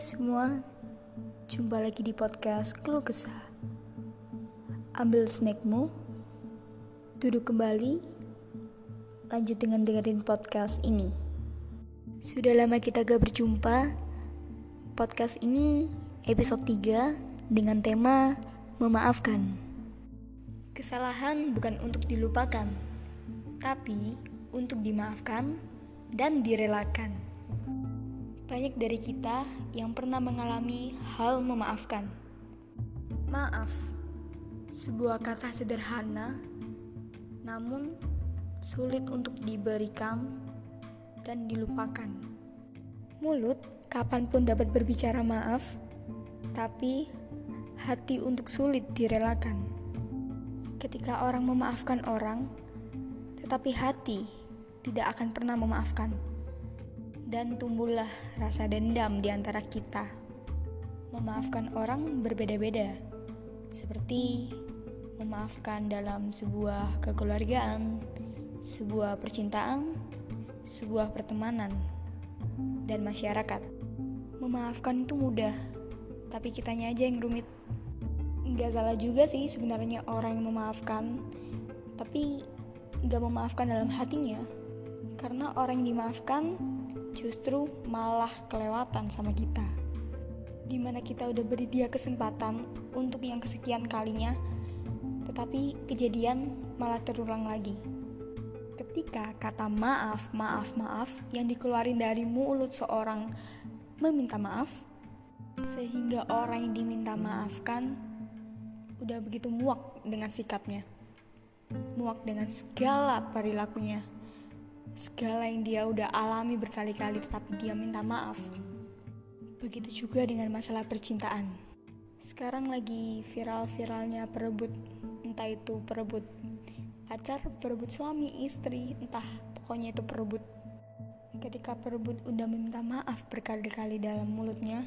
semua, jumpa lagi di podcast Keluh Kesah. Ambil snackmu, duduk kembali, lanjut dengan dengerin podcast ini. Sudah lama kita gak berjumpa, podcast ini episode 3 dengan tema memaafkan. Kesalahan bukan untuk dilupakan, tapi untuk dimaafkan dan direlakan. Banyak dari kita yang pernah mengalami hal memaafkan. Maaf, sebuah kata sederhana, namun sulit untuk diberikan dan dilupakan. Mulut kapan pun dapat berbicara maaf, tapi hati untuk sulit direlakan. Ketika orang memaafkan orang, tetapi hati tidak akan pernah memaafkan dan tumbuhlah rasa dendam di antara kita. Memaafkan orang berbeda-beda, seperti memaafkan dalam sebuah kekeluargaan, sebuah percintaan, sebuah pertemanan, dan masyarakat. Memaafkan itu mudah, tapi kitanya aja yang rumit. Gak salah juga sih sebenarnya orang yang memaafkan, tapi gak memaafkan dalam hatinya. Karena orang yang dimaafkan justru malah kelewatan sama kita. Di mana kita udah beri dia kesempatan untuk yang kesekian kalinya, tetapi kejadian malah terulang lagi. Ketika kata maaf, maaf, maaf yang dikeluarin dari mulut seorang meminta maaf, sehingga orang yang diminta maafkan udah begitu muak dengan sikapnya, muak dengan segala perilakunya segala yang dia udah alami berkali-kali tetapi dia minta maaf. Begitu juga dengan masalah percintaan. Sekarang lagi viral-viralnya perebut, entah itu perebut pacar, perebut suami, istri, entah pokoknya itu perebut. Ketika perebut udah meminta maaf berkali-kali dalam mulutnya,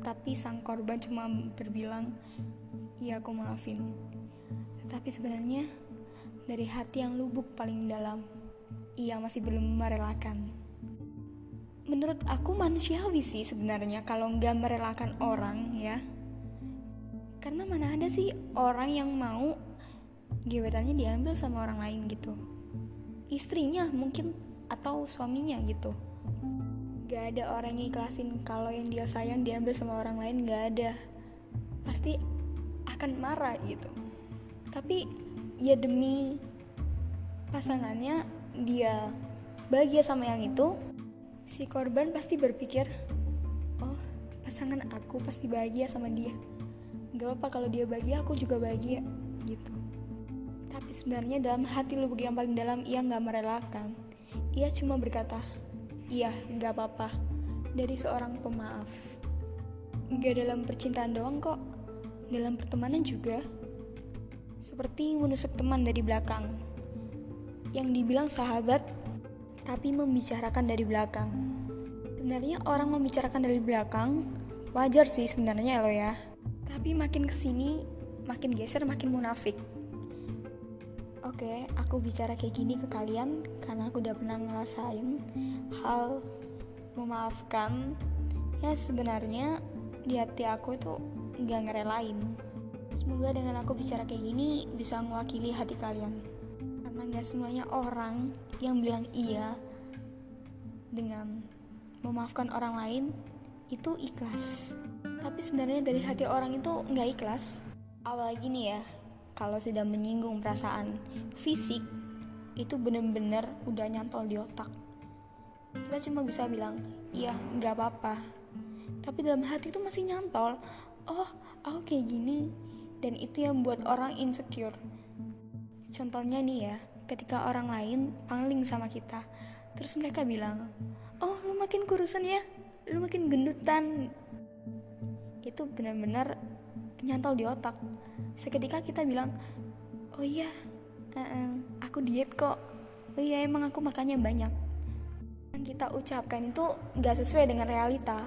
tapi sang korban cuma berbilang, "Iya, aku maafin." Tapi sebenarnya dari hati yang lubuk paling dalam, ia masih belum merelakan. Menurut aku manusiawi sih sebenarnya kalau nggak merelakan orang ya. Karena mana ada sih orang yang mau gebetannya diambil sama orang lain gitu. Istrinya mungkin atau suaminya gitu. Gak ada orang yang ikhlasin kalau yang dia sayang diambil sama orang lain gak ada. Pasti akan marah gitu. Tapi ya demi pasangannya dia bahagia sama yang itu, si korban pasti berpikir, oh pasangan aku pasti bahagia sama dia. Gak apa kalau dia bahagia, aku juga bahagia gitu. Tapi sebenarnya dalam hati lubuk yang paling dalam ia nggak merelakan. Ia cuma berkata, iya nggak apa-apa dari seorang pemaaf. Gak dalam percintaan doang kok, dalam pertemanan juga. Seperti menusuk teman dari belakang yang dibilang sahabat tapi membicarakan dari belakang. Sebenarnya orang membicarakan dari belakang wajar sih sebenarnya lo ya. Tapi makin ke sini makin geser makin munafik. Oke, aku bicara kayak gini ke kalian karena aku udah pernah ngerasain hal memaafkan ya sebenarnya di hati aku itu nggak ngerelain. Semoga dengan aku bicara kayak gini bisa mewakili hati kalian karena nggak semuanya orang yang bilang iya dengan memaafkan orang lain itu ikhlas. Tapi sebenarnya dari hati orang itu nggak ikhlas. Apalagi nih ya kalau sudah menyinggung perasaan fisik itu bener-bener udah nyantol di otak. Kita cuma bisa bilang iya nggak apa-apa. Tapi dalam hati itu masih nyantol. Oh aku kayak gini. Dan itu yang buat orang insecure. Contohnya nih ya ketika orang lain pangling sama kita. Terus mereka bilang oh lu makin kurusan ya. Lu makin gendutan. Itu benar-benar nyantol di otak. Seketika kita bilang oh iya uh -uh, aku diet kok. Oh iya emang aku makannya banyak. Yang kita ucapkan itu gak sesuai dengan realita.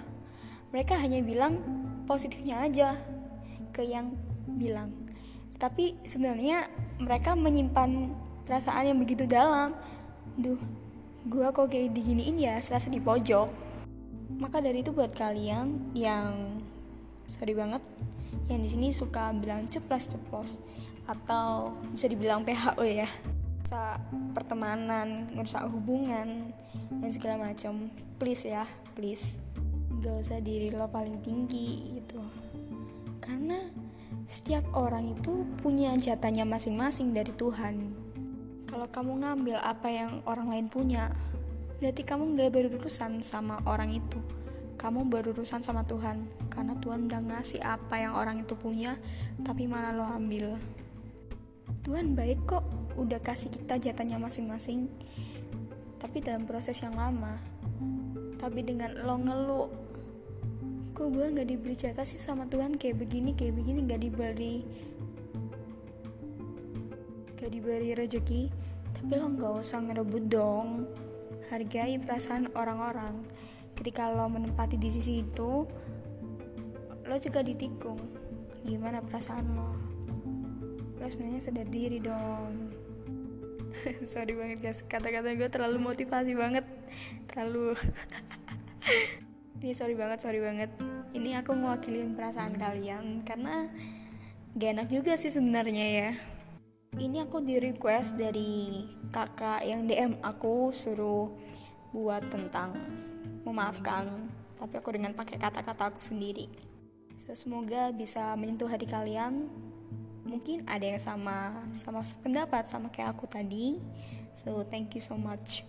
Mereka hanya bilang positifnya aja ke yang bilang. Tapi sebenarnya mereka menyimpan perasaan yang begitu dalam. Duh gue kok kayak diginiin ya serasa di pojok. Maka dari itu buat kalian yang sorry banget yang di sini suka bilang ceplos ceplos atau bisa dibilang PHO ya merusak pertemanan merusak hubungan dan segala macam. Please ya please. Gak usah diri lo paling tinggi gitu. Karena setiap orang itu punya jatahnya masing-masing dari Tuhan kalau kamu ngambil apa yang orang lain punya berarti kamu gak berurusan sama orang itu. Kamu berurusan sama Tuhan karena Tuhan udah ngasih apa yang orang itu punya tapi malah lo ambil. Tuhan baik kok udah kasih kita jatahnya masing-masing. Tapi dalam proses yang lama tapi dengan lo ngeluh kok gue nggak diberi jatah sih sama Tuhan? Kayak begini kayak begini nggak diberi gak diberi rezeki tapi lo nggak usah ngerebut dong. Hargai perasaan orang-orang. Ketika lo menempati di sisi itu lo juga ditikung. Gimana perasaan lo? Lo sebenarnya sadar diri dong. Sorry banget guys. Kata-kata gue terlalu motivasi banget. Terlalu. Ini sorry banget sorry banget. Ini aku mewakilin perasaan kalian karena gak enak juga sih sebenarnya ya ini aku di request dari kakak yang DM aku suruh buat tentang memaafkan tapi aku dengan pakai kata-kata aku sendiri. So, semoga bisa menyentuh hati kalian. Mungkin ada yang sama sama pendapat sama kayak aku tadi. So thank you so much.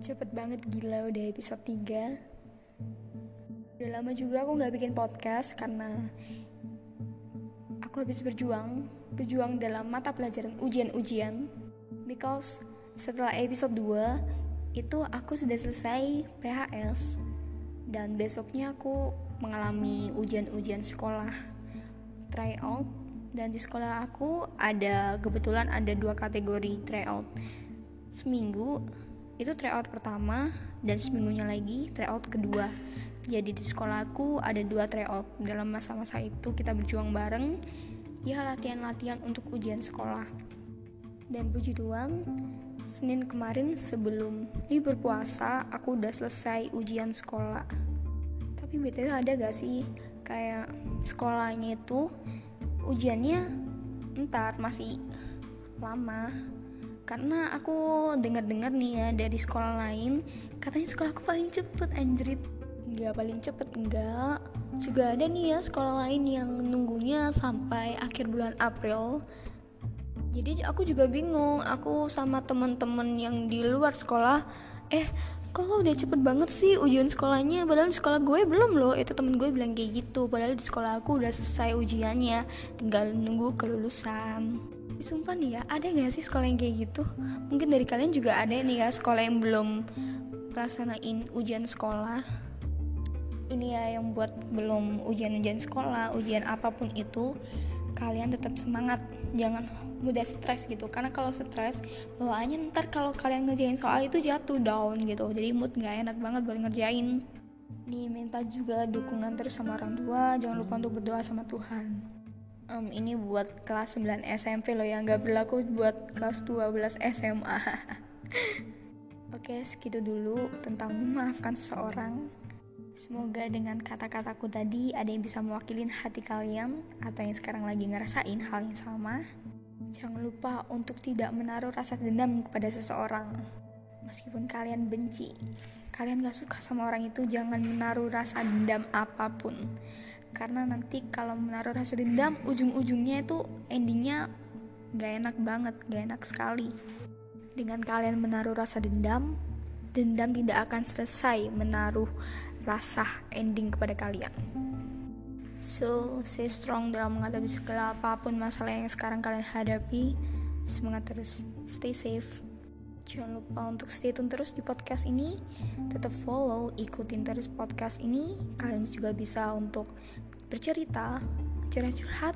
Cepet banget gila udah episode 3 udah lama juga aku nggak bikin podcast karena aku habis berjuang berjuang dalam mata pelajaran ujian-ujian. Because setelah episode 2 itu aku sudah selesai PHS dan besoknya aku mengalami ujian-ujian sekolah. Tryout dan di sekolah aku ada kebetulan ada dua kategori tryout. Seminggu itu tryout pertama dan seminggunya lagi tryout kedua. Jadi di sekolah aku ada dua tryout. Dalam masa-masa itu kita berjuang bareng ya latihan-latihan untuk ujian sekolah. Dan puji Tuhan Senin kemarin sebelum libur puasa aku udah selesai ujian sekolah. Tapi btw ada gak sih? Kayak sekolahnya itu ujiannya ntar masih lama. Karena aku dengar-dengar nih ya dari sekolah lain katanya sekolah aku paling cepet anjrit. Nggak paling cepet enggak juga ada nih ya sekolah lain yang nunggunya sampai akhir bulan April. Jadi aku juga bingung aku sama teman-teman yang di luar sekolah eh kok udah cepet banget sih ujian sekolahnya? Padahal di sekolah gue belum loh. Itu temen gue bilang kayak gitu. Padahal di sekolah aku udah selesai ujiannya tinggal nunggu kelulusan. Sumpah nih ya ada gak sih sekolah yang kayak gitu? Mungkin dari kalian juga ada nih ya sekolah yang belum laksanain ujian sekolah ini ya yang buat belum ujian-ujian sekolah ujian apa pun itu kalian tetap semangat. Jangan mudah stres gitu. Karena kalau stres bawaannya ntar kalau kalian ngerjain soal itu jatuh down gitu. Jadi mood nggak enak banget buat ngerjain. Nih minta juga dukungan terus sama orang tua. Jangan lupa untuk berdoa sama Tuhan. Um, ini buat kelas 9 SMP loh yang nggak berlaku buat kelas 12 SMA Oke, segitu dulu tentang memaafkan seseorang. Semoga dengan kata-kataku tadi ada yang bisa mewakilin hati kalian atau yang sekarang lagi ngerasain hal yang sama. Jangan lupa untuk tidak menaruh rasa dendam kepada seseorang. Meskipun kalian benci, kalian gak suka sama orang itu, jangan menaruh rasa dendam apa pun. Karena nanti kalau menaruh rasa dendam, ujung-ujungnya itu endingnya gak enak banget, gak enak sekali. Dengan kalian menaruh rasa dendam, dendam tidak akan selesai menaruh rasa ending kepada kalian. So, stay strong dalam menghadapi segala apa pun masalah yang sekarang kalian hadapi. Semangat terus, stay safe. Jangan lupa untuk stay tune terus di podcast ini. Tetap follow, ikutin terus podcast ini. Kalian juga bisa untuk bercerita, curhat-curhat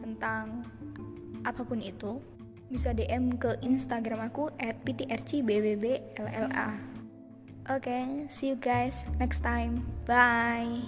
tentang apa pun itu. Bisa DM ke Instagram aku @ptrcbblla. Okay, see you guys next time. Bye.